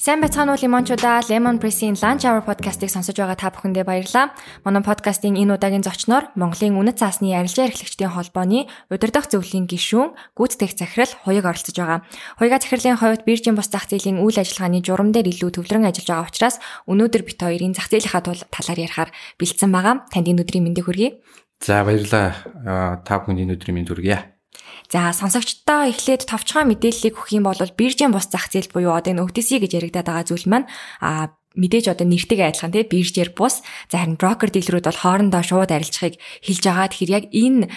Сайн байцгаана уу лимончуудаа Lemon Press-ийн Lunch Hour podcast-ыг сонсож байгаа та бүхэндээ баярлалаа. Манай подкастын энэ удаагийн зочноор Монголын үнэт цаасны арилжаа эрхлэгчдийн холбооны удирдах зөвлөлийн гишүүн гүйцэтгэх захирал Хуяг оролцож байгаа. Хуяга захирлын хувьд биржийн бус зах зээлийн үйл ажиллагааны журам дээр илүү төвлөрөн ажиллаж байгаа учраас өнөөдөр бит хоёрын зах зээлийнхаа талаар ярихаар бэлдсэн байгаа. Танд энэ өдрийн мэндийг хүргэе. За баярлалаа. Та бүхэнд энэ өдрийн мэнд хүргье. За сонсогчдоо эхлээд товчхон мэдээллийг өгөх юм бол биржийн бус зах зээл буюу одоо энэ OTC гэж яригадаад байгаа зүйл маань а мэдээж одоо нэртэйгээ адилхан тий биржээр бус за харин брокер дилерүүд бол хоорондоо шууд арилжахыг хэлж байгаа. Тэгэхээр яг энэ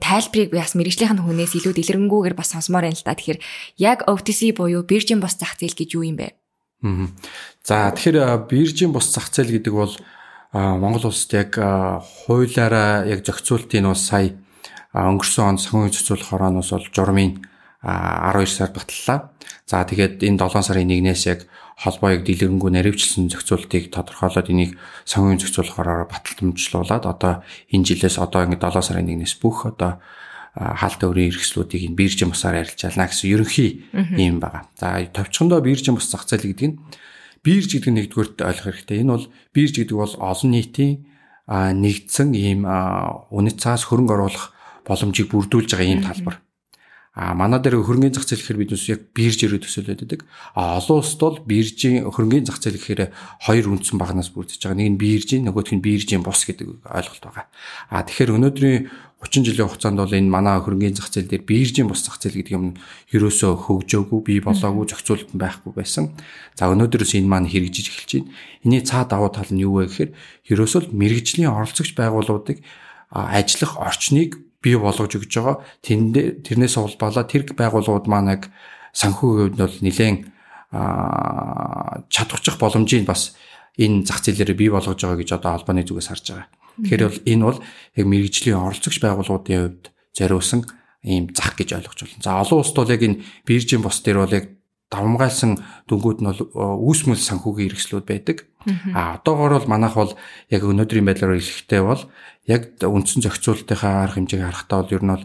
тайлбарыг бас мэрэгжлийнх нь хүнээс илүү дэлгэрэнгүйгээр бас сонсомоор байна л да. Тэгэхээр яг OTC буюу биржийн бус зах зээл гэж юу юм бэ? За тэгэхээр биржийн бус зах зээл гэдэг бол Монгол улсад яг хуулиараа яг зохицуултын нь сая өнгөрсөн онд санхүүгийн цэцүүлэх хорооноос бол журмын 12 сар батллаа. За тэгээд энэ 7 сарын 1-ээс яг холбоо яг дэлгэрэнгүй наривчлсан зохицуултыг тодорхойлоод энийг санхүүгийн зохицуулах хороор баталдамжлуулаад одоо энэ жилээс одоо ингэ 7 сарын 1-ээс бүх одоо хаалтаа өрийн эрхслүүдийг энэ биржийн бусаар арилжаална гэсэн ерөнхий юм байгаа. За товчхондоо биржийн бус зах зээл гэдэг нь бирж гэдэг нь нэгдүгürt ойлгох хэрэгтэй. Энэ бол бирж гэдэг бол олон нийтийн нэгдсэн ийм үнэт цаас хөрөнгө оруулах боломжийг бүрдүүлж байгаа ийм талбар. А манай дээр хөрөнгөний зах зээл гэхээр бид яг биржээр төсөөлөд байдаг. А олон улсад бол биржийн хөрөнгөний зах зээл гэхээр хоёр үндсэн багнаас бүрдэж байгаа. Нэг нь биржийн, нөгөөх нь биржийн бус гэдэг ойлголт байгаа. А тэгэхээр өнөөдрийн 30 жилийн хугацаанд бол энэ манай хөрөнгөний зах зээл дээр биржийн бус зах зээл гэдэг юм ерөөсөө хөгжөөгүй, бий болоогүй, зохицуулт байхгүй байсан. За өнөөдрөөс энэ маань хэрэгжиж эхэлж байна. Эний цаа давуу тал нь юу вэ гэхээр ерөөсөө мэрэгжлийн оролцогч байгууллагуудыг ажиллах орчныг бий болгож өгч байгаа. Тэнд тэрнээс улбалаа тэр байгууллагууд маань яг санхүүгийн хувьд бол нэлээд чадварчих боломжийг бас энэ зах зээлээр бий болгож байгаа гэж одоо албаны зүгээс харж байгаа. Тэгэхээр бол энэ бол яг мэрэгжлийн оролцогч байгууллагуудын хувьд зориулсан ийм зах гэж ойлгож байна. За олон улсд бол яг энэ биржийн бос дээр бол яг давмгайлсан дүнгууд нь бол үүс мөл санхүүгийн хэрэгслүүд байдаг. А одоогоор бол манайх бол яг өнөөдрийн байдлаар хэлэхдээ бол яг үндсэн зохицуулалтынхаа арга хэмжээг харахтаа бол ер нь бол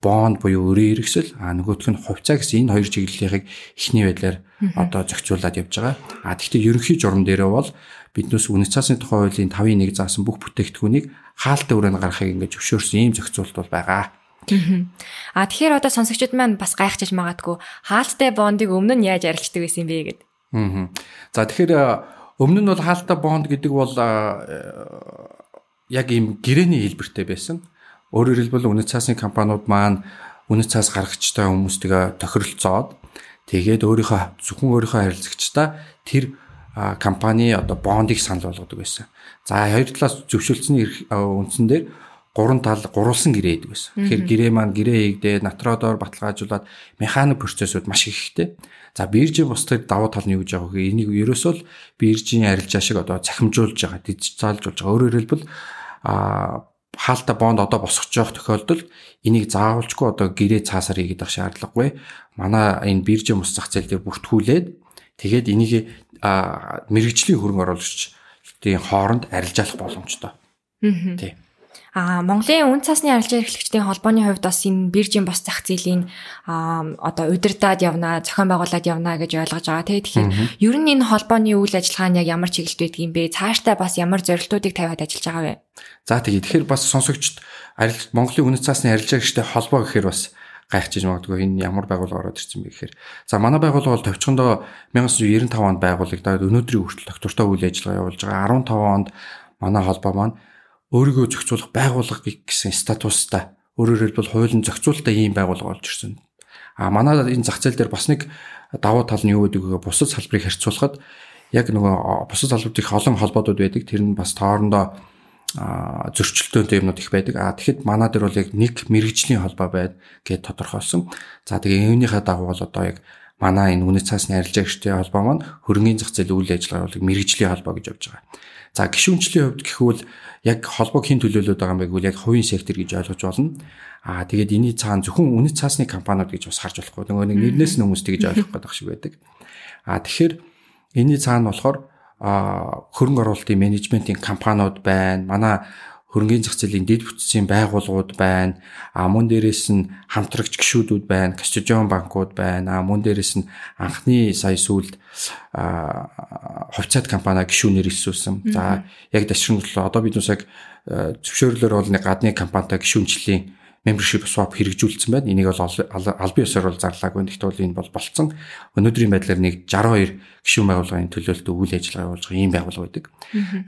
бонд буюу өрийн хэрэгсэл а нөгөөх нь хувьцаа гэсэн энэ хоёр чиглэлийг эхний байдлаар одоо зохицуулаад явж байгаа. А тэгвэл ерөнхий журам дээрээ бол биднээс үнэт цаасны тухай хуулийн 5-1 заасан бүх бүтээгдэхүүнийг хаалттай өрөөнд гаргахыг ингэж зөвшөөрсөн ийм зохицуулалт бол байгаа. А тэгэхээр одоо сонсогчид маань бас гайхчихж магадгүй хаалттай бондыг өмнө нь яаж арилждаг байсан бэ гэдэг. За тэгэхээр өмнө нь бол хаалттай бонд гэдэг бол яг ийм гэрээний хэлбэртэй байсан. Өөрөөр хэлбэл үнэт цаасны компаниуд маань үнэт цаас гаргагчтай хүмүүстэйгээ тохиролцоод тэгээд өөрийнхөө зөвхөн өөрийнхөө харилцагчдаа тэр компани одоо бондыг санал болгодог байсан. За хоёр талаас зөвшөөрсөн үндсэн дээр гурван тал гурвалсан гэрээ гэдэг байсан. Тэгэхээр гэрээ маань гэрээ хийгдээ натродоор баталгаажуулаад механик процессыг маш ихтэй. За биржийн бусдад давуу тал нь юу гэж байгаа вэ? Энийг ерөөсөө л биржийн арилжаа шиг одоо цахимжуулж байгаа, дижиталжуулж байгаа. Өөрөөр хэлбэл а хаалтаа бонд одоо босгож явах тохиолдолд энийг заавалчгүй одоо гэрээ цаасаар хийгээд авах шаардлагагүй. Манай энэ биржийн мус зах зээл дээр бүртгүүлээд тэгээд энийг мэрэгжлийн хөрөнгө оруулагчдын хооронд арилжаалах боломжтой. Тийм. А Монголын үн цасны арилжаа эрхлэгчдийн холбооны хувьд бас энэ биржийн бос зах зээлийн одоо удирдаад явна, зохион байгуулад явна гэж ойлгож байгаа. Тэгэхээр ер нь энэ холбооны үйл ажиллагаа нь яг ямар чиглэлд байдаг юм бэ? Цаашдаа бас ямар зорилтуудыг тавиад ажиллаж байгаа вэ? За тэгээ тэгэхээр бас сонсогчд Монголын үн цасны арилжаа эрхлэгчдийн холбоо гэхээр бас гайхчихж магадгүй энэ ямар байгууллага ороод ирсэн бэ гэхээр за манай байгууллага бол товчхондоо 1995 онд байгуулагдаад өнөөдрийн хүртэл доктортой үйл ажиллагаа явуулж байгаа 15 онд манай холбоо маань өөрийгөө зохицуулах байгууллага гэсэн статустай өөрөөр хэлбэл хуулийн зохицуулалттай ийм байгууллага болж ирсэн. А манай энэ зах зээл дээр бас нэг давуу тал нь юу гэдэг вэ? Бусад салбарыг харьцуулахад яг нөгөө бусад салбарт их олон холбоодууд байдаг. Тэр нь бас тоорондоо зөрчилтөөнтэй юмнууд их байдаг. А тэгэхэд манай дээр бол яг нэг мэрэгжлийн холбоо байд гэж тодорхойлсон. За тэгээ үүнийхээ дагуу бол одоо яг манай энэ үнэт цаасны арилжаагчдын холбоо маань хөрөнгөний зах зээл үйл ажиллагаа бол мэрэгжлийн холбоо гэж явж байгаа. За гişүнчлийн хувьд гэхвэл яг холбоог хэн төлөөлөд байгаа юм бэ гэвэл яг хувийн сектор гэж ойлгож болно. Аа тэгээд энэний цаана зөвхөн үнэт цаасны компаниуд гэж бас харж болохгүй. Нөгөө нэг нэрнээс нь хүмүүс тэгж ойлгох гэдэг шиг байдаг. Аа тэгэхээр энэний цаана болохоор хөрөнгө оруулалтын менежментийн компаниуд байна. Манай хөрөнгөний зах зээлийн дэд бүтцийн байгууллагууд байна. А мөн дээрээс нь хамтрагч гишүүдүүд байна, Кастижон банкуд байна. А мөн дээрээс нь анхны сая сүүлд хувьцаат компани гишүүнээр ирсүүлсэн. За яг дашрамжлаа одоо бид яг зөвшөөрлөөр бол нэг гадны компанитай гишүүнчлийн membership swap хэрэгжүүлсэн байна. Энийг бол албан ёсоор бол зарлаагүй. Гэхдээ бол энэ бол болцсон. Өнөөдрийн байдлаар нэг 62 гишүүн байгууллагын төлөөлөлт үйл ажиллагаа явуулж байгаа ийм байгууллага байдаг.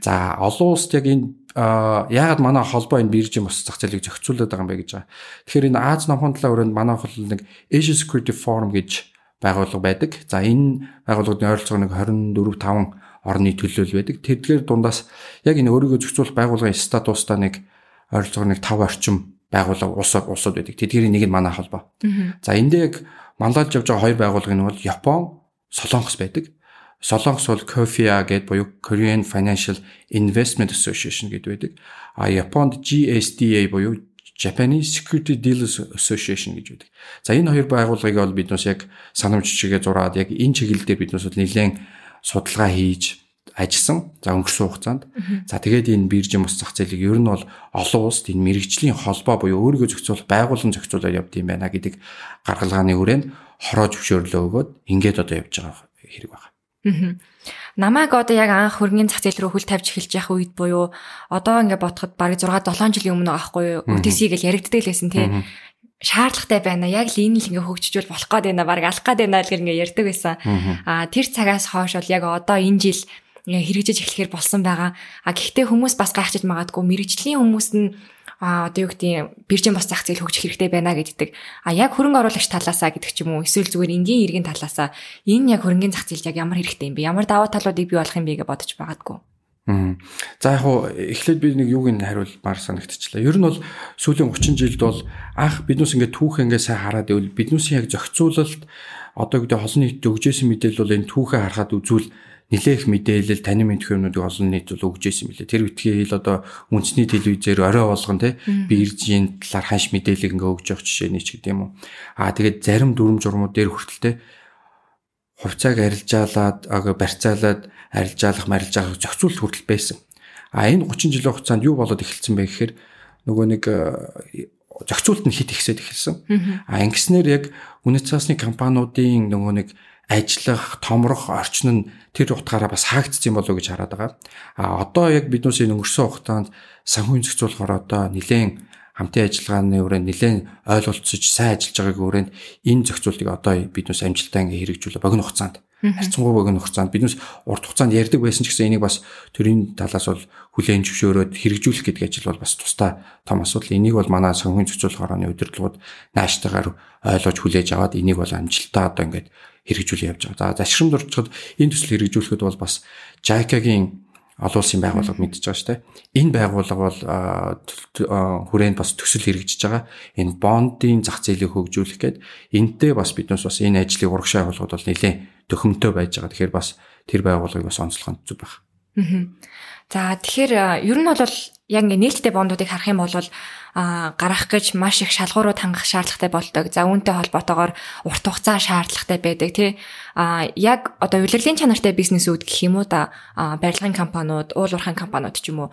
За олон улсад яг энэ яагаад манай холбоо энэ биржийн бос зах зээлийг зохицуулаад байгаа юм бэ гэж байгаа. Тэгэхээр энэ Аз номхон талаа өрөөнд манай хол нэг Asia Security Forum гэж байгууллага байдаг. За энэ байгууллагын ойролцоого нэг 24 5 орны төлөөлөл байдаг. Тэдгээр дундаас яг энэ өөрийгөө зохицуулах байгууллагын статустай нэг ойролцоого нэг 5 орчим байгууллага улс улсууд байдаг. Тэдгээрийн нэг нь манай холбоо. За энд яг манлайлж явж байгаа хоёр байгууллага нь бол Япон, Солонгос байдаг. Солонгос бол KOFIA гэдэг буюу Korean Financial Investment Association гэдэг байдаг. А Японд GSDA буюу Japanese Security Dealers Association гэж байдаг. За энэ хоёр байгууллагыг бол бид бас яг санамж чигээ зураад яг энэ чиглэл дээр бид бас нэлээд судалгаа хийж ажилласан. За өнгөрсөн хугацаанд. За тэгээд энэ биржийн бус зах зээлийг ер нь бол олон улсад энэ мэрэгжлийн холбоо буюу өөрийгөө зохицуулах байгууллан зохицуулаад явд юм байна гэдэг гаргалгааны хүрээнд хороо зөвшөөрлөө өгөөд ингээд одоо явж байгаа хэрэг байна. Намайг одоо яг анх хөргийн зах зээл рүү хөл тавьж эхэлж явах үед буюу одоо ингээд бодоход бараг 6 7 жилийн өмнө аахгүй юу OTC гэж яригддаг л байсан тий шаардлагатай байна. Яг л энэ л ингээ хөгжижүүл болох гээд байна. Бараг алах гээд байна л ингээ ярьдаг байсан. Аа тэр цагаас хойш бол яг одоо энэ жил хэрэгжиж эхлэхээр болсон байгаа. А гэхдээ хүмүүс бас гайхчих магадгүй мэрэгжлийн хүмүүс нь а одоо юу гэдэг биржийн бас зах зээл хөгжих хэрэгтэй байна гэддэг. А яг хөрөнгө оруулагч талаасаа гэдэг ч юм уу эсвэл зүгээр энгийн иргэн талаасаа энэ яг хөрөнгөний зах зээл яг ямар хэрэгтэй юм бэ? Ямар даваа талуудыг бий болох юм бэ гэж бодож байгаагүй. За яг хуу эхлээд би нэг юуг нь хариулмаар санагдчихлаа. Ер нь бол сүүлийн 30 жилд бол анх биднес ингээд түүх ингээд сайн хараад ивэл биднесийн яг зохицуулалт одоо гэдэг холны нийтэд өгжсэн мэдээлэл бол энэ түүхээ харахад үзвэл нэлээх мэдээлэл танин мэдэх юмнуудыг олон нийт бол өгж ирсэн мөлий. Тэр үтгийн хэл одоо үндэсний телевизээр орой болгон те биржийн талаар ханш мэдээлэл ингээ өгж явах жишээ нэг ч гэдэм юм. Аа тэгээд зарим дүрм журмууд дээр хүртэл те хувьцааг арилжаалаад ага барьцаалаад арилжаалах марилжаалах зохицуулт хүртэл байсан. А энэ 30 жилийн хугацаанд юу болоод эхэлсэн бэ гэхээр нөгөө нэг зохицуулт нь хит ихсээд эхэлсэн. А ингэснээр яг үнэт цаасны компаниудын нөгөө нэг ажиллах, томрох орчин нь тэр утгаараа бас хаагдсан юм болов уу гэж хараад байгаа. А одоо яг биднээс энэ өнгөрсөн хугацаанд санхүүгийн зохицуулахаар одоо нэлээд хамтын ажиллагааны өрөөнд нэлээд ойлголцож сайн ажиллаж байгаагийн өрөөнд энэ зохицуултыг одоо биднээс амжилттай ингээ хэрэгжүүлээ богино хугацаанд. Харьцангуй богино хугацаанд биднээс урт хугацаанд ярьдаг байсан ч гэсэн энийг бас төрийн талаас бол хүлээн зөвшөөрөөд хэрэгжүүлэх гэдэг ажил бол бас тусдаа том асуудал. Энийг бол манай санхүүгийн зохицуулах орооны удирдлагууд нааштайгаар ойлгож хүлээж аваад энийг бол амжилттай одоо ингээд хэрэгжүүлээ явж байгаа. За зашрамд орчход энэ төсөл хэрэгжүүлэхэд бол бас JICA-гийн олон улсын байгууллага мэдж байгаа шүү дээ. Энэ байгууллага бол хүрээнд бас төсөл хэрэгжиж байгаа. Энэ бондын зах зээлийг хөгжүүлэх гээд энтэй бас биднээс бас энэ ажлыг урагшаа явуулахад бол нэлээд төхөмтэй байж байгаа. Тэгэхээр бас тэр байгууллагыг бас онцлох нь зүг байна. За тэгэхээр ер нь бол яг ингээ нээлттэй бондуудыг харах юм бол а гарах гэж маш их шалгуурууд хангах шаардлагатай болдог. За үүнтэй холбоотойгоор урт хугацаа шаардлагатай байдаг тий. А яг одоо удирдлагын чанартай бизнесүүд гэх юм уу да барилгын компаниуд, уул уурхайн компаниуд ч юм уу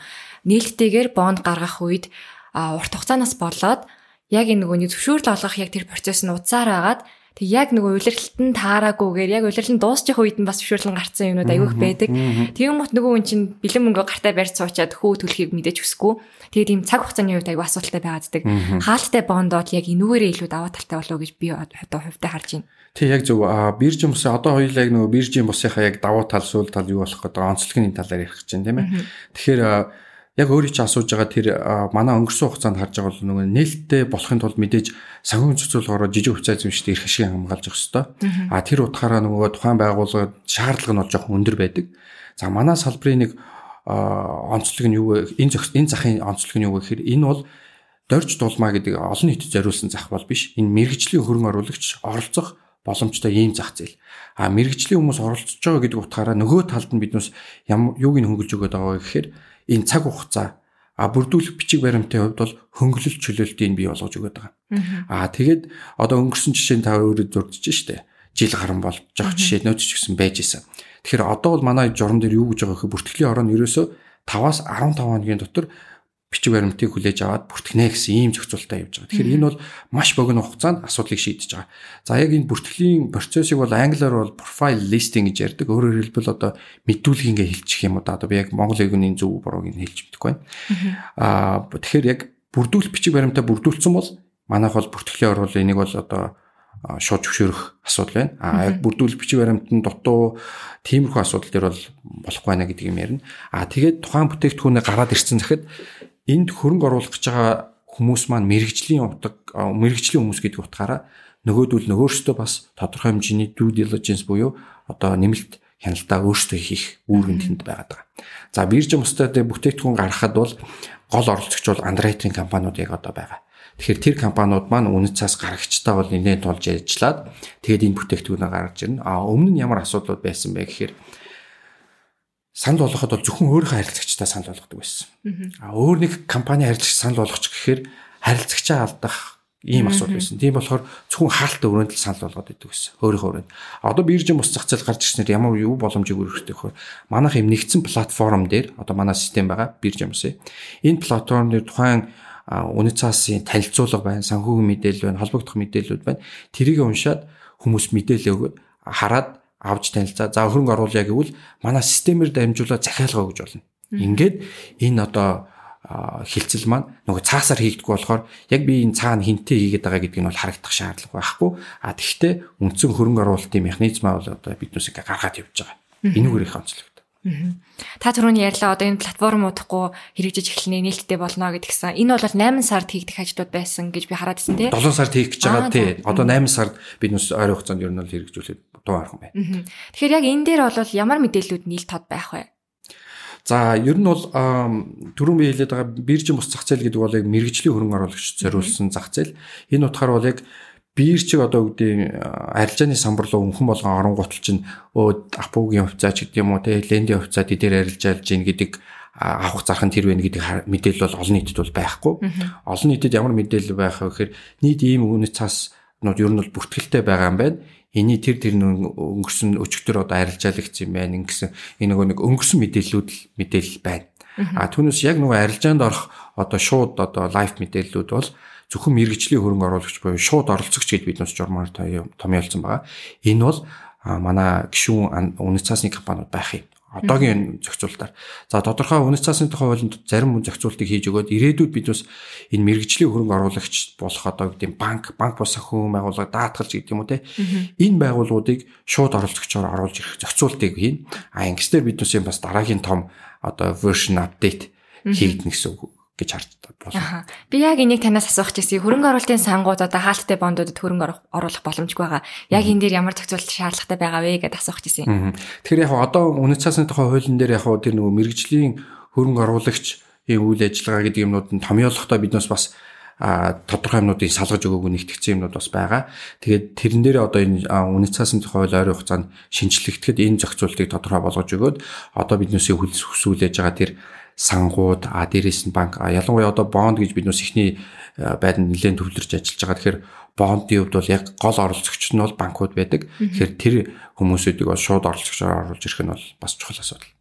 нээлттэйгээр бонд гаргах үед урт хугацаанаас болоод яг энэ нөгөө зөвшөөрөл олгох яг тэр процесс нь уцаар агаад Тэг яг нөгөө улирлалтанд таараагүйгээр яг улирлал нь дуусчих үед нь бас зөвшөөрлөн гарцсан юмнууд аягүй их байдаг. Тэгэн мот нөгөө хүн чинь бэлэн мөнгө гартаа барьж суучаад хөө төлөхийг мэдээж хүсэхгүй. Тэгээд тийм цаг хугацааны үед аягүй асуудалтай байгааддаг. Хаалттай бондоод яг энүүгээрээ илүү даваа талтай болов гэж би одоо хувьдаа харж байна. Тэг яг зөв биржийн бус одоо хоёулаа яг нөгөө биржийн бусынхаа яг давуу тал сүүл тал юу болох гэдэг онцлогийн талаар ярих гэж байна тийм ээ. Тэгэхээр яг өөрийг чи асууж байгаа тэр манай өнгөрсөн хугацаанд харж байгаа бол нөгөө нээлттэй болохын тулд мэдээж санхүүгийн цэцүүлгээр жижиг хувьцаа эзэмшдэг эрх ашиг хамгаалж явах хэрэгтэй. А тэр утгаараа нөгөө тухайн байгууллагад шаардлага нь бол жоохон өндөр байдаг. За манай салбарын нэг онцлог нь юу вэ? Энэ энэ захын онцлог нь юу вэ гэхээр энэ бол дорж дулмаа гэдэг олон нийтэд зориулсан зах бол биш. Энэ мэрэгжлийн хөрөнгө оруулагч оролцох боломжтой ийм зах зээл. А мэрэгжлийн хүмүүс оролцож байгаа гэдэг утгаараа нөгөө талд нь ямар юуг нь хөнгөлж өгöd байгаа вэ гэхээр энэ цаг хугацаа а бүрдүүлэх бичиг баримтын хувьд бол хөнгөлөлт чөлөөлтийг бий болгож өгöd байгаа. Аа тэгээд одоо өнгөрсөн жишээ нь та өөрөө зурдж штэ. Жил гарan болж байгаа жишээ нөөц ч гэсэн байж исэн. Тэгэхээр одоо бол манай журам дээр юу гэж байгаа гэхээр бүртгэлийн орон ерөөсөө 5-аас 15 хоногийн дотор бичиг баримтыг хүлээж аваад бүртгэнэ гэсэн ийм зохицуултаа явж байгаа. Тэгэхээр энэ бол маш богино хугацаанд асуудлыг шийдэж байгаа. За яг энэ бүртгэлийн процессыг бол англиар бол profile listing гэж ярьдаг. Өөрөөр хэлбэл одоо мэдүүлгийнгээ хэлчих юм уу да. Одоо би яг монгол хэлний зөв бурууг нь хэлж мэдэхгүй байна. Аа тэгэхээр яг бүрдүүлэх бичиг баримтаа бүрдүүлсэн бол манайх бол бүртгэлийн орвол энийг бол одоо шууд зөвшөөрөх асуудал байна. А яг бүрдүүлэх бичиг баримтанд дутуу тиймэрхүү асуудал төр бол болохгүй байна гэдэг юм ярина. А тэгээд тухайн бүтээгдэхүүнээ гараад ирсэн захад энд хөрөнгө оруулах гэж байгаа хүмүүс маань мэрэгжлийн утга мэрэгжлийн хүмүүс гэдэг утгаараа нөгөөдөл нөгөөөртөө бас тодорхой хэмжээний due diligence буюу одоо нэмэлт хяналтаа өөрсдөө хийх үүрэг тэнд байгаад байгаа. За биржин устдад бүтээгдэхүүн гаргахад бол гол оролцогч бол underwriting компаниуд яг одоо байгаа. Тэгэхээр тэр компаниуд маань үнэт цаас гарагчтай бол нэлээд тулж ажиллаад тэгээд энэ бүтээгдэхүүнээ гаргаж ирнэ. А өмнө нь ямар асуудлууд байсан бэ гэхээр санал болгоход бол зөвхөн өөрийнхөө харилцагчтай санал болгодог байсан. А өөр нэг компани харилцагч санал болгоч гэхээр харилцагчаа алдах ийм асуудал байсан. Тийм болохоор зөвхөн хаалт өрөөнд л санал болгоод идэв гэсэн. Өөрийнхөө өрөөнд. Одоо биржин бус зах зээл гарч ирснээр ямар юу боломжийг өргөхтэй вэ? Манайх юм нэгдсэн платформ дээр одоо манай систем байгаа биржин бус. Энэ платформ дээр тухайн үнэт цаасын танилцуулга байна, санхүүгийн мэдээлэл байна, холбогдох мэдээлэлүүд байна. Тэрийг уншаад хүмүүс мэдээлэл өгөөд хараад авч танилцаа. За хөрөнгө оруулъя гэвэл манай системээр дамжуулаад захиалга өгж болно. Ингээд энэ одоо хилцэл маань нөгөө цаасаар хийгдэх болохоор яг би энэ цаана хинтээ хийгээд байгаа гэдгийг нь бол харагдах шаардлага байхгүй. А тэгвэл үндсэн хөрөнгө оруулалтын механизмаа бол одоо биднээс гаргаад явж байгаа. Энэгээр их онцлог. Та түрүүний ярьлаа одоо энэ платформ удахгүй хэрэгжиж эхлэнэ нээлттэй болно гэдгсэн. Энэ бол 8 сард хийгдэх ажлууд байсан гэж би хараад ирсэн тий. 7 сард хийх гэж байгаа тий. Одоо 8 сард бид нүс ойрын хугацаанд ер нь бол хэрэгжүүлээд дуу архан байна. Тэгэхээр яг энэ дээр бол ямар мэдээллүүд нийл тод байх вэ? За ер нь бол түрүүн би хэлээд байгаа биржин бус зах зээл гэдэг бол яг мэрэгжлийн хөрөнгө оруулагч зориулсан зах зээл. Энэ утгаар бол яг биер чиг одоо үгдийн арилжааны самбарлуу өнхөн болгон оронгуутл чинь өө апугийн хувьцаа ч гэдэг юм уу те лендийн хувьцаа дээр арилжаалж гин гэдэг авах зарах нь тэр вэ гэдэг мэдээлэл бол олон нийтэд бол байхгүй. Олон нийтэд ямар мэдээлэл байх вэ гэхээр нийт ийм үнэт цаас нууд ер нь бол бүртгэлтэй байгаа юм байна. Эний тэр тэр өнгөрсөн өчигдөр одоо арилжаалагц юм байна. Ингэсэн энэ нөгөө нэг өнгөрсөн мэдээллүүд мэдээлэл байна. А түүнээс яг нөгөө арилжаанд орох одоо шууд одоо лайв мэдээллүүд бол зөвхөн мэрэгжлийн хөрөнгө оруулагч буюу шууд оролцогч гэж бид нас журмаар томьёолсон байгаа. Энэ бол манай гишүүн үнэт цаасны компаниуд байх юм. Одоогийн зохицуултаар. За тодорхой үнэт цаасны тухай хуулинд зарим зохицуултыг хийж өгөөд ирээдүйд бид бас энэ мэрэгжлийн хөрөнгө оруулагч болох одоо гэдэг банк, банк бус санхүү байгууллага даатгалж гэдэг юм уу те. Энэ байгууллагуудыг шууд оролцогчоор оруулж ирэх зохицуултыг хийн. А ингэснээр бид бас дараагийн том одоо version update хийгдэнэ гэсэн үг гэж харж болно. Би яг энийг танаас асуух гэсэн. Хөрөнгө оруулалтын сангууд одоо хаалттай бондуудад хөрөнгө оруулах боломжгүй байгаа. Яг энэ дээр ямар зохицуулалт шаардлагатай байгаа вэ гэдээ асуух гэсэн. Тэгэхээр яг одоо үнэт цаасны тухай хуулийн дээр яг тэр нөгөө мэрэгжлийн хөрөнгө оруулагч үйл ажиллагаа гэдэг юмнууд нь томьёолохдоо биднээс бас а тодорхой юмнуудыг салгаж өгөөгүй нэгтгэсэн юмнууд бас байгаа. Тэгээд тэрэн дээр одоо энэ үнэт цаасны тухай хууль ойрын хугацаанд шинжлэхтгэд энэ зохицуултыг тодорхой болгож өгөөд одоо биднээс хүлээж байгаа тэр сангууд а дээрээс нь банк ялангуяа одоо бонд гэж бид нүс ихний байранд нэлээд төвлөрч ажиллаж байгаа. Тэгэхээр бондын хувьд бол яг гол оролцогч нь бол банкуд байдаг. Тэгэхээр тэр хүмүүсүүдийг бол шууд оролцогчоор оруулж ирэх нь бол бас чухал асуудал.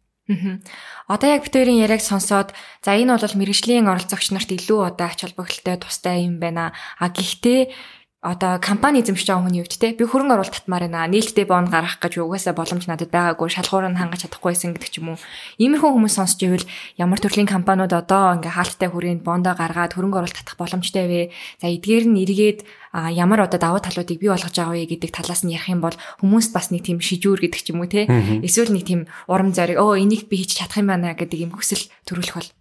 Одоо яг битүүрийн яриаг сонсоод за энэ бол мэрэгжлийн оролцогч нарт илүү одоо ач холбогдолтой тустай юм байна. А гэхдээ одоо компани эзэмшиж байгаа хүний хувьд те би хөрөнгө оруулалт татмаар байна. Нээлттэй бонд гаргах гэж угаасаа боломж надад байгаагүй. Шалгуур нь хангаж чадахгүйсэн гэдэг ч юм уу. Иймэрхүү хүмүүс сонсч ивэл ямар төрлийн компаниуд одоо ингээ хаалттай хүрээнд бондоо гаргаад хөрөнгө оруулалт татах боломжтой вэ? За эдгээр нь эргээд ямар одоо давуу талуудыг бий болгож байгаа вэ гэдэг талаас нь ярих юм бол хүмүүст бас нэг тийм шижүүр гэдэг ч юм уу те. Эсвэл нэг тийм урам зориг өө энийг би хийж чадах юм байна гэдэг юм хүсэл төрүүлэх бол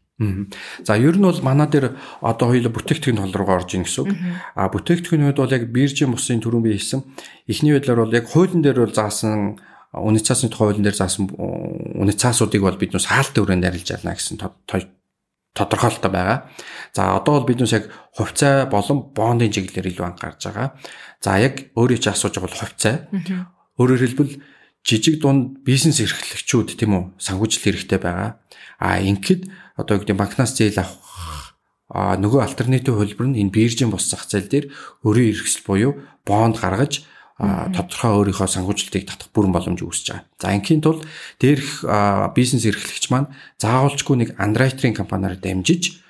За ер нь бол манай дээр одоо хоёул бүтээгдэхүүн тол руу орж ийн гэсэн үг. А бүтээгдэхүүнүүд бол яг биржийн бусын төрөм бий хийсэн. Эхний байдлаар бол яг хуулийн дээр бол заасан үнэт цаасны хуулийн дээр заасан үнэт цаасуудыг бол бид нүс хаалттай өрөөнд арилж ялна гэсэн тодорхойлолтой байгаа. За одоо бол бид нүс яг хувьцаа болон бондын чиглэлээр илүү анхаарч байгаа. За яг өөрөө чи асууж байгаа бол хувьцаа. Өөрөөр хэлбэл жижиг дунд бизнес эрхлэгчүүд тийм үү санхүүжил хэрэгтэй байгаа. А ингээд одоо юу гэдэг банкнаас зээл авах а нөгөө альтернатив хөлбөр нь энэ биржийн бус зах зээл дээр өөрийн эрхсэл буюу бонд гаргаж тодорхой өөрийнхөө санхүүжилтийг татах бүрэн боломж үүсэж байгаа. За ингийн тулд дээрх бизнес эрхлэгч маань заавалчгүй нэг андеррайтерийн компаниар дамжиж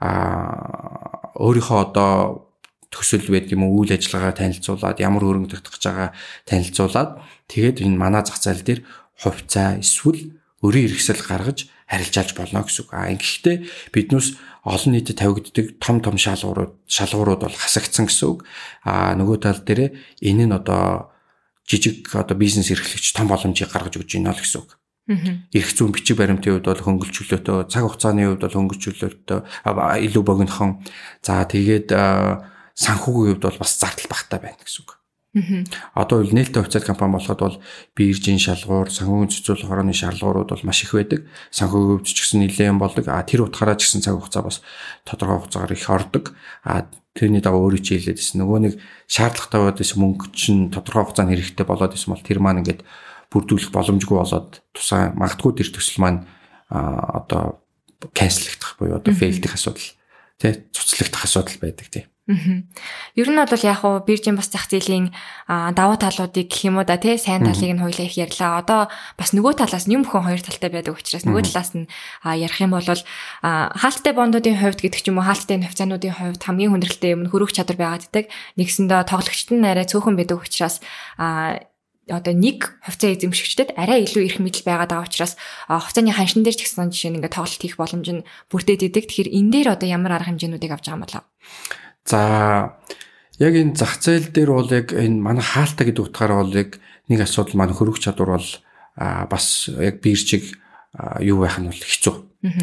өөрийнхөө одоо төсөл байд юм уу үйл ажиллагаа танилцуулаад ямар хөрөнгө тогтгож байгаа танилцуулаад тэгээд энэ манай зах зээл дээр хувьцаа эсвэл өрийн хэрэгсэл гаргаж харилцаалж болно гэсэн үг. А ингэхдээ биднээс олон нийтэд тавигддаг том том шалгуурууд шалгуурууд бол хасагдсан гэсэн үг. А нөгөө тал дээр энэ нь одоо жижиг одоо бизнес эрхлэгч том боломжийг гаргаж өгч байна л гэсэн үг. Ирэх зүүн бичиг баримтын хувьд бол хөнгөлж чөлөөтэй, цаг хугацааны хувьд бол хөнгөлж чөлөөтэй, илүү богинохон. За тэгээд санхүүгийн хувьд бол бас зардал багтаа байна гэсэн үг. Одоо бол нээлттэй хувьцаат компани болоход бол биржийн шалгуур, санхүүгийн цэцүүл хорооны шалгуурууд бол маш их байдаг. Санхүүгийн хувьд ч гэсэн нэлээд болдог. А тэр утгаараа ч гэсэн цаг хугацаа бас тодорхой хугацаагаар их ордог. А тэрний дагуу өөрөө чи хэлээдсэн. Нөгөө нэг шаардлагатай байгаад мөнгө чинь тодорхой хугацаанд хэрэгтэй болоод исэн бол тэр маань ингээд бүрдүүлэх боломжгүй болоод тусаа магадгүй тэр төсөл маань одоо канцелдах буюу одоо фейлдэх асуудал тий цуцлагдах асуудал байдаг тий. Ер нь бол яг уу биржийн бас зах зээлийн давуу талуудыг гэх юм уу да тий сайн талыг нь хоёлаа их ярьлаа. Одоо бас нөгөө талаас нь юм бүхэн хоёр талтай байдаг учраас нөгөө талаас нь ярих юм бол хаалттай бондуудын хувьд гэдэг ч юм уу хаалттай хувьцаануудын хувьд хамгийн хүндрэлтэй юм хөрөх чадвар байгаад идэг. Нэгсэндээ тоглогчт нь арай цөөхөн байдаг учраас одоо нэг хувьцаа эзэмшигчдэд арай илүү их мэдл байгаад байгаа учраас хувьцааны ханшин дээр ч гэсэн жишээ нь ингээ тоглолт хийх боломж нь бүрдээд идэг. Тэгэхээр энэ дээр одоо ямар арга хэмжээнүүдийг авч байгаа юм болоо? За яг энэ зах зээл дээр бол яг энэ манай хаалтаа гэдэг утгаараа бол яг нэг асуудал маань хөрөх чадвар бол бас яг биржиг юу байх нь бол хэцүү.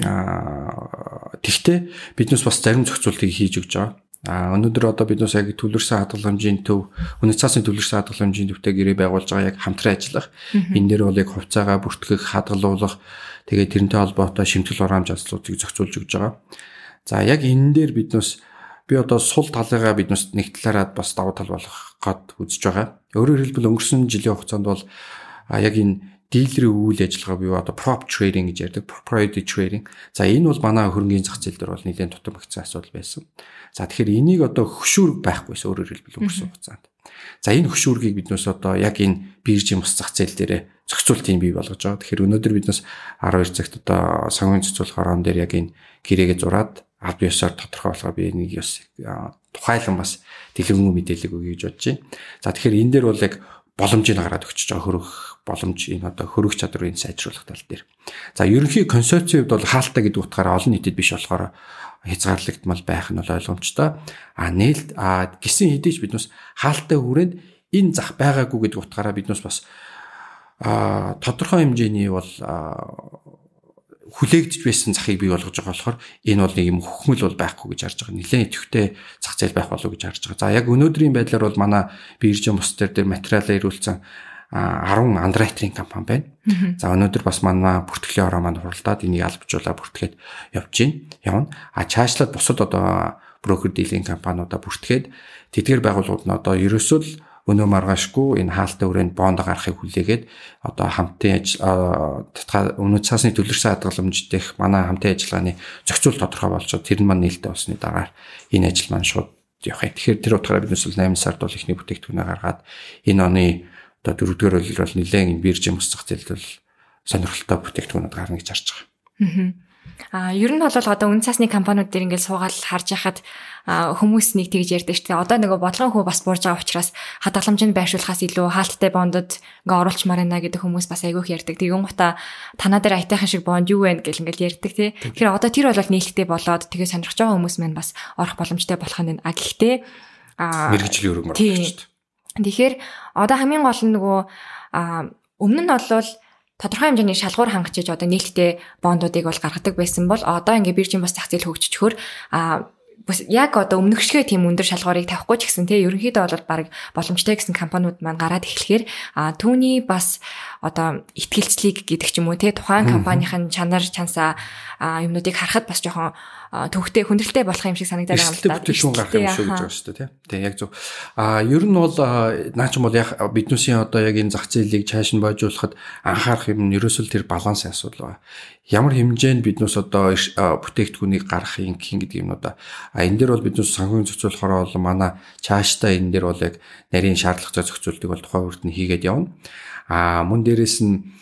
Аа тэгтээ биднээс бас зарим зохицуултыг хийж өгч байгаа. А өнөөдөр одоо биднээс яг төлөрсөн хадгаламжийн төв, үнэт цаасны төлөрсөн хадгаламжийн төвтэй гэрээ байгуулж байгаа яг хамтран ажиллах. Энэ дээр бол яг хувьцаагаа бүртгэх, хадгалуулах, тэгээд тэрнтэй холбоотой шимтгэл хураамж ажлуудыг зохицуулж өгч байгаа. За яг энэ дээр биднээс би одоо сул талыгаа биднээс нэг талаараа бас давуу тал болох гад үзэж байгаа. Өөрөөр хэлбэл өнгөрсөн жилийн хугацаанд бол яг энэ дилерийн үйл ажиллагаа буюу одоо prop trading гэж ярьдаг proprietary trading. За энэ бол манай хөрөнгөний зах зээл дээр бол нэлээд тутам ихсэн асуудал байсан. За тэгэхээр энийг одоо хөшүүрэг байхгүйс өөрөөр хэлбэл өнгөрсөн хугацаанд. За энэ хөшүүргийг биднээс одоо яг энэ биржийн бас зах зээл дээр зохицуултыг бий болгож байгаа. Тэгэхээр өнөөдөр биднээс 12 цагт одоо сангийн цэцүүлэх орон дээр яг энэ гэрээгээ зураад аль биесээр тодорхой болгоо би нэг ёс тухайлан бас дэлгэрэнгүй мэдээлэл өгье гэж бодож байна. За тэгэхээр энэ дээр бол яг боломжийг гараад өгч байгаа хөрөх боломж энэ одоо хөрөх чадрыг сайжруулах тал дээр. За ерөнхий хувьд бол хаалтаа гэдэг утгаараа олон нийтэд биш болохоор хязгаарлагдмал байх нь бол ойлгомжтой. А нээлт а гисэн хэдийч биднээс хаалтаа хүрээнд энэ зах байгаагүй гэдэг утгаараа биднээс бас а тодорхой хэмжээний бол хүлээгдэж байсан захыг бий болгож байгаа болохоор энэ бол нэг юм хөхмөл бол байхгүй гэж харж байгаа. Нилээн идэвхтэй зах зээл байх болов гэж харж байгаа. За яг өнөөдрийн байдлаар бол манай биржийн бус дээр дээр материалаа ирүүлсэн 10 андеррайтеринг компани байна. За өнөөдөр бас манай бүртгэлийн ороо маань хуралдаад энийг албажуулаа бүртгээд явж байна. Явна. А чаашлаад бусад одоо брокер дийлинг компаниудаа бүртгээд тэдгээр байгууллагууд нь одоо ерөөсөө л өнөө маргаашгүй энэ хаалттай өрөөнд бонд гарахыг хүлээгээд одоо хамтын ажил өнөө цаасны төлөрсөн хадгаламж дэх манай хамтын ажиллагааны зохицуул тодорхой болчоод тэр нь маань нээлттэй болсны дараа энэ ажил маань шууд явах юм. Тэгэхээр тэр утгаараа бид нүсэл 8 сард бол ихний бүтээгдэхүүнээ гаргаад энэ оны одоо дөрөвдүгээр үеэр бол нэлээд биржийн мус зах зээлд бол сонирхолтой бүтээгдэхүүнүүд гарна гэж харж байгаа. Аа. А ер нь бол одоо үн цасны компаниуд дээр ингээд суугаад харж яхад хүмүүс нэг тэгж ярьдаг шүү дээ. Одоо нөгөө бодлогын хөө бас буурж байгаа учраас хадгаламжинд байршуулахаас илүү хаалттай бондод ингээ оруулчмаар байна гэдэг хүмүүс бас айгүйх ярьдаг. Тэгүн гута танаа дээр айтайхан шиг бонд юу вэ гэл ингээл ярьдаг тий. Тэгэхээр одоо тэр бол нээлттэй болоод тэгээ сонирхож байгаа хүмүүс маань бас орох боломжтой болох нь а гэхдээ а мэрэгжлийн өрөг мөр болчихд. Тэгэхээр одоо хамгийн гол нь нөгөө өмнө нь болвол тодорхой хэмжээний шалгуур хангачиж одоо нээлттэй бондуудыг бол гаргадаг байсан бол одоо ингээ биржийн бас зах зээл хөгжчихөр а бас яг одоо өмнөгшгөө тийм өндөр шалгуурыг тавихгүй ч гэсэн тий ерөнхийдөө бол баг боломжтой гэсэн компаниуд маань гараад эхлэхээр а түүний бас одоо ихтгэлцлийг гэдэг ч юм уу тий тухайн компанийн чанар чансаа юмнуудыг харахад бас жоохон төвхтэй хүндрэлтэй болох юм шиг санагдаад байгаа юм да. Бүтээгдэхүүн гарах юм шиг гэж байгаа шүү дээ, тийм. Яг зөв. А ер нь бол наа ч юм бол яг биднүүсийн одоо яг энэ зах зээлийг чааш нь бойжуулахад анхаарах юм нь ерөөсөл тэр балансын асуудал байна. Ямар хэмжээнд биднээс одоо бүтээгдэхүүнийг гарах юм гэх юм уу да. А энэ дээр бол биднээс санхүүгийн зохицуулахаар бол манай чааштай энэ дээр бол яг нарийн шаардлагатай зохицуултыг бол тухайн үрд нь хийгээд явна. А мөн дээрэс нь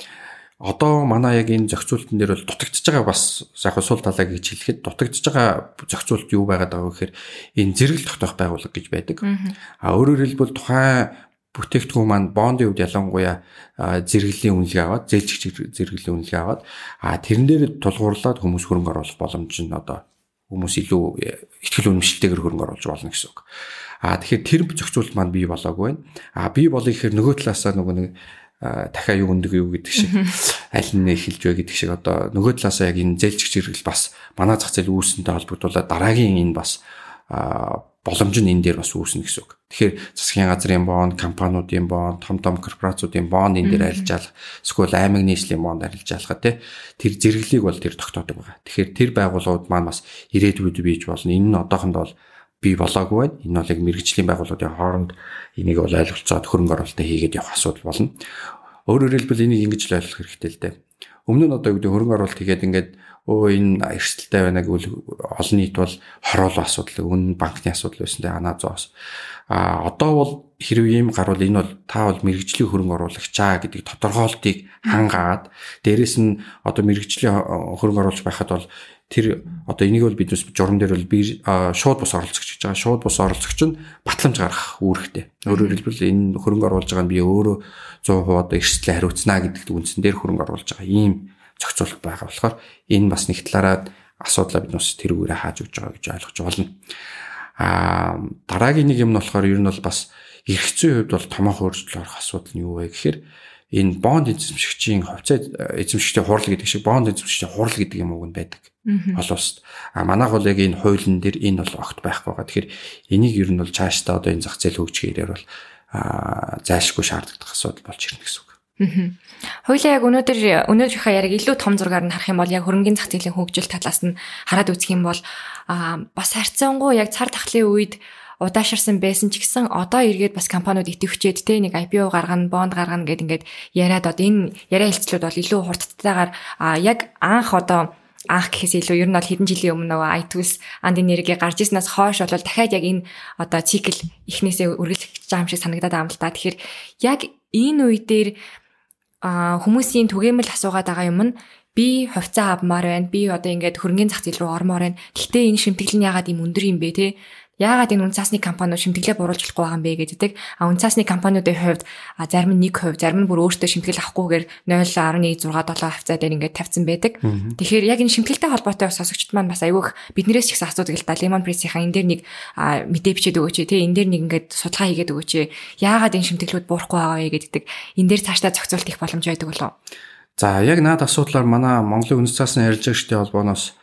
одоо манай яг энэ зохицуултын дээр бол дутагдж байгаа бас яг сул талаа гэж хэлэхэд дутагдж байгаа зохицуулт юу байгаад байгаа вэ гэхээр энэ зэрэгэл тогтоох байгууллага гэж байдаг. А өөрөөр хэлбэл тухайн бүтээгдэхүүн маань бондын үед ялангуяа зэрэглэлийн үнэлгээ аваад зээлчигч зэрэглэлийн үнэлгээ аваад а тэрэн дээр тулгуурлаад хүмүүс хөрөнгө оруулах боломж нь одоо хүмүүс илүү ихтгэл үнэмшилтэйгээр хөрөнгө оруулж болно гэсэн үг. А тэгэхээр тэр зохицуулт маань бий болоогүй байна. А бий болоо гэхээр нөгөө талаасаа нөгөө нэг дахиад юу өндөг юу гэдэг шиг аль нь эхэлж бай гэдэг шиг одоо нөгөө талаасаа яг энэ зээлчгч хэрэгэл бас манай зах зээл үүсэнтэй холбогдуулаад дараагийн энэ бас боломж нь энэ дээр бас үүснэ гэсэн үг. Тэгэхээр засгийн газрын бонд, компаниудын бонд, том том корпорациудын бонд энэ дээр арилжаалах, эсвэл аймаг нийслэлийн бонд арилжаалах тий тэр зэрэглэлийг бол тэр тогтоодог байгаа. Тэгэхээр тэр байгууллагууд маань бас ирээдүйд бийж болно. Энэ нь одоохондоо бол бий болоогүй байна. Энэ бол яг мэрэгжлийн байгууллагуудын хооронд энийг бол ойлголцоод хөрөнгө оруулалтаа хийгээд явах асуудал болно. Өөрөөр хэлбэл энийг ингэж л ойлгох хэрэгтэй л дээ. Өмнө нь одоо юу гэдэг хөрөнгө оруулалт хийгээд ингээд өө энэ эрсдэлтэй байна гэвэл олон нийт бол хороолоо асуудал, үнэн банкны асуудал байсан дээ анаа зоос. А одоо бол хэрвээ ийм гарвал энэ бол та бол мэрэгжлийн хөрөнгө оруулагчаа гэдэг тодорхойлтыг хангаад дээрэс нь одоо мэрэгжлийн хөрөнгө оруулж байхад бол тэр одоо энийг бол биднес журам дээр бол би шууд бус оролцогч гэж байгаа. Шууд бус оролцогч нь батламж гаргах үүрэгтэй. Өөрөөр хэлбэл энэ хөрөнгө оруулж байгаа нь би өөрөө 100% одоо эрсдлээ хариуцнаа гэдэг үндсэн дээр хөрөнгө оруулж байгаа. Ийм зохицуулалт байгаа болохоор энэ бас нэг талаараа асуудлаа бид бас тэрүүгээрээ хааж өгч байгаа гэж ойлгож болно. Аа дараагийн нэг юм нь болохоор ер нь бол бас эрх зүйн хувьд бол томоохон өөрчлөлт орох асуудал нь юу вэ гэхээр энэ бонд эзэмшигчийн хувьцаа эзэмшигчдийн хурал гэдэг шиг бонд эзэмшигчдийн хурал гэдэг юм уу байдаг. Холост. А манайх бол яг энэ хуулийн дээр энэ бол огт байхгүй байгаа. Тэгэхээр энийг ер нь бол цаашдаа одоо энэ зах зээл хөгжихээр бол зайлшгүй шаардлагатай асуудал болж ирнэ гэсэн үг. Хоёлаа яг өнөөдөр өнөөдрийнхөө яриг илүү том зургаар нь харах юм бол яг хөрөнгөний зах зээлийн хөгжил талаас нь хараад үзэх юм бол бас харьцангуй яг цар тахлын үед удаашарсан байсан ч гэсэн одоо эргээд бас компаниуд идэвхжээд те нэг IPO гаргана, бонд гаргана гэд ингээд яриад одоо энэ яриа хэлцлүүд бол илүү хурдтайгаар яг анх одоо анх гэхээс илүү ер нь бол хэдэн жилийн өмнө нөгөө iTools анд энерги гарч ирснээс хойш бол дахиад яг энэ одоо цикл ихнээсээ үргэлжлэж байгаа юм шиг санагдаад байгаа юм л та. Тэгэхээр яг энэ үе дээр хүмүүсийн түгээмэл асуугаад байгаа юм нь би хувьцаа авмаар байна. Би одоо ингээд хөрөнгөний зах зээл рүү ормоор байна. Гэхдээ энэ шимтгэл нь яагаад юм өндөр юм бэ те? Яагаад энэ үнцаасны компаниуд шимтгэлээ буруулж болохгүй байгаа юм бэ гэдэг. А үнцаасны компаниудын хувьд зарим нь 1%, зарим нь бүр өөртөө шимтгэл авахгүйгээр 0.1167 хавцаа дээр ингээд тавьсан байдаг. Тэгэхээр яг энэ шимтгэлтэй холбоотой сонсогчд маань бас айгүйх биднээс ч ихсэн асуудаг л да. Lemon Press-ийн энэ дээр нэг мэдээ бичээд өгөөч те. Энэ дээр нэг ингээд судалгаа хийгээд өгөөч. Яагаад энэ шимтгэлүүд буурахгүй байгаа вэ гэдэг. Энэ дээр цаашдаа зохицуулт их боломж байдаг болов. За яг наад асуудлаар манай Монголын үндэс цаасны арилжаагчдын холбооноос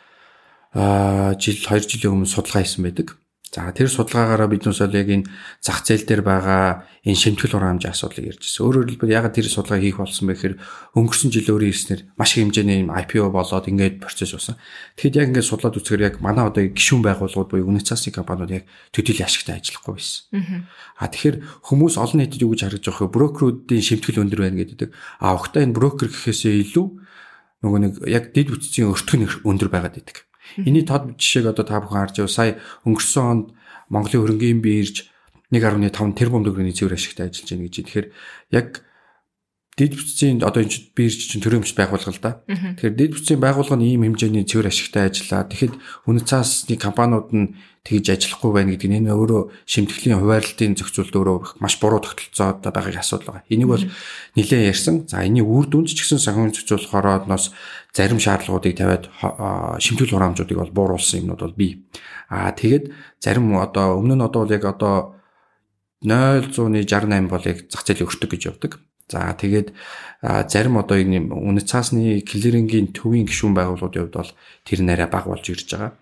жил 2 жилийн өмнө судалгаа хийсэн байдаг. За тэр судалгаагаараа биднээс бол яг энэ зах зээл дээр байгаа энэ шимтгэл хураамжийн асуудлыг ярьж байна. Өөрөөр хэлбэл ягаад тэр судалгаа хийх болсон бэ гэхээр өнгөрсөн жил өөрийн хэлснээр маш их хэмжээний IPO болоод ингээд процесс болсон. Тэгэхэд яг ингээд судлаад үзэхээр яг манай одоо гишүүн байгууллагууд буюу үнэт цасны компаниуд яг төдийл ашигтай ажиллахгүй байсан. А тэгэхээр хүмүүс олон нийтэд юу гэж харж байгаа вэ? Брокеруудын шимтгэл өндөр байна гэдэг. А өгтөө энэ брокер гэхээсээ илүү нөгөө нэг яг дид бүтцийн өртгөн өндөр байгаад байдаг. Эний тод жишээг одоо та бүхэн харж байгаа. Сая өнгөрсөн онд Монголын хөрөнгөний бирж 1.5 тэрбум төгрөгийн цэвэр ашигтай ажиллаж байна гэж. Тэгэхээр яг дид бүтцийн одоо энэ бирж чинь төрөмж байгуулга л да. Тэгэхээр дид бүтцийн байгуулга нь ийм хэмжээний цэвэр ашигтай ажиллаа. Тэгэхэд үнэт цаасны компаниуд нь тэгж ажиллахгүй байна гэдэг нь энэ өөрөө шимтгэлийн хуваарлтын зохицуулт өөрөө маш буруу тогтолцоод байгааг асуудал байгаа. Энийг бол нэлээд ярьсан. За энэний үр дүнд ч гэсэн санхүүгийн зохицуулахаар ноос зарим шаардлагуудыг тавиад шимтгэл хураамжуудыг бол бууруулсан юмнууд бол бий. Аа тэгэд зарим одоо өмнө нь одоо бол яг одоо 0.68 бол яг зах зээлийн өртөг гэж явдаг. За тэгээд зарим одоо энэ үнэт цаасны клирингийн төвийн гишүүн байгууллагуудын хувьд бол тэр нарай баг болж ирж байгаа.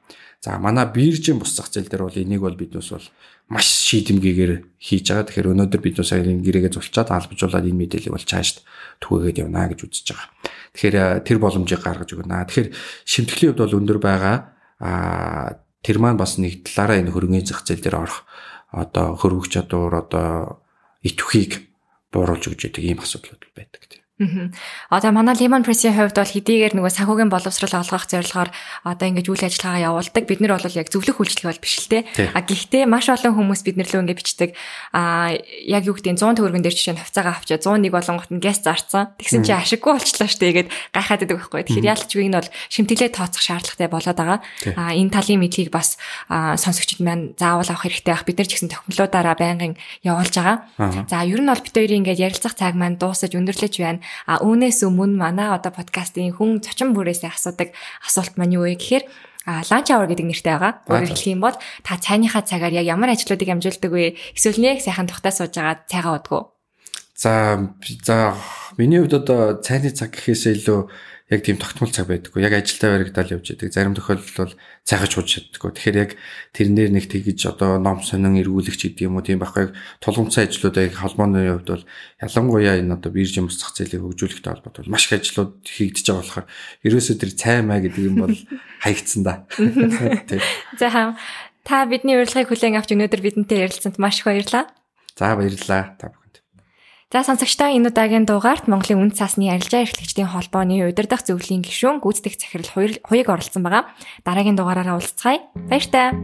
За манай биржийн бус зах зээл дээр бол энийг бол биднээс бол маш шийдэмгийгээр хийж байгаа. Тэгэхээр өнөөдөр бид сая энэ гэрээгээ зулчаад албажуулаад энэ мэдээллийг бол цаашд түгээгээд явна гэж үзэж байгаа. Тэгэхээр тэр боломжийг гаргаж өгнө. Тэгэхээр шимтгэлийн хувьд бол өндөр байгаа. Аа тэр маань бас нэг талаараа энэ хөрөнгөний зах зээл дээр орох одоо хөрвөх чадвар одоо итвхийг бууруулж өгч яадаг ийм асуудлууд байдаг. Одоо манай Lemon Press-ийн хувьд бол хэдийгээр нөгөө санхүүгийн боловсрол олгох зорилгоор одоо ингэж үйл ажиллагаагаа явуулдаг. Бид нар бол яг зөвлөх үйлчлэг бол биш л те. А гэхдээ маш олон хүмүүс бид нар лөө ингэ бичдэг. А яг юу гэдэг 100 төгрөгөн дээр жишээ нь хувцаагаа авчаа 101 болонгот нь гэс зарцсан. Тэгсэн чинь ашиггүй болчлоо штэ гэгээд гайхаад байдаг байхгүй. Тэгэхээр яалтчгүй нь бол шимтгэлээ тооцох шаардлагатай болоод байгаа. А энэ талын мэдлийг бас сонсогчид маань заавал авах хэрэгтэй байх. Бид нар ч гэсэн тохиомлуудаараа байнгын явуулж байгаа. За ер нь бол бид хоёрын ингээд ярилцах цаг маань дуусаж өндөрлөж байна. А үүнээс өмнө манай одоо подкастын хүн зочин бүрээсээ асуудаг асуулт маань юу вэ гэхээр а ланч авар гэдэг нэртэй байгаа. Өөрөөр хэлэх юм бол та цайныхаа цагаар яг ямар ажлуудыг амжилтдаг вэ? Эсвэл нэг сайхан тухтаа сууж байгаа цайгаа удгүй. За за миний хувьд одоо цайны цаг гэхээсээ илүү яг тийм тогтмол цаг байдаггүй. Яг ажилдаа баригдал явж байдаг. Зарим тохиолдолд бол цайгаж шууд чаддаггүй. Тэгэхээр яг тэрнээр нэг тэгж одоо ном сонин эргүүлэгч гэдэг юм уу тийм байхгүй. Тулгымцсан ажлуудаа яг холбооны хувьд бол ялангуяа энэ одоо биржийн бус зах зээлийг хөгжүүлэхтэй холбоотой маш их ажлууд хийгдэж байгаа болохоор ерөөсөө тэр цай маа гэдэг юм бол хаягдсан да. За та бидний урилгыг хүлээн авч өнөөдөр бидэнтэй ярилцсанд маш их баярлалаа. За баярлалаа. Та За сонсогчдоо энэ удаагийн дугаарт Монголын үнд цаасны арилжаа эрхлэгчдийн холбооны удирдах зөвлөлийн гишүүн гүйцэтгэх захирал хуйг оролцсон байгаа. Дараагийн дугаараараа уулзцгаая. Баяр таа.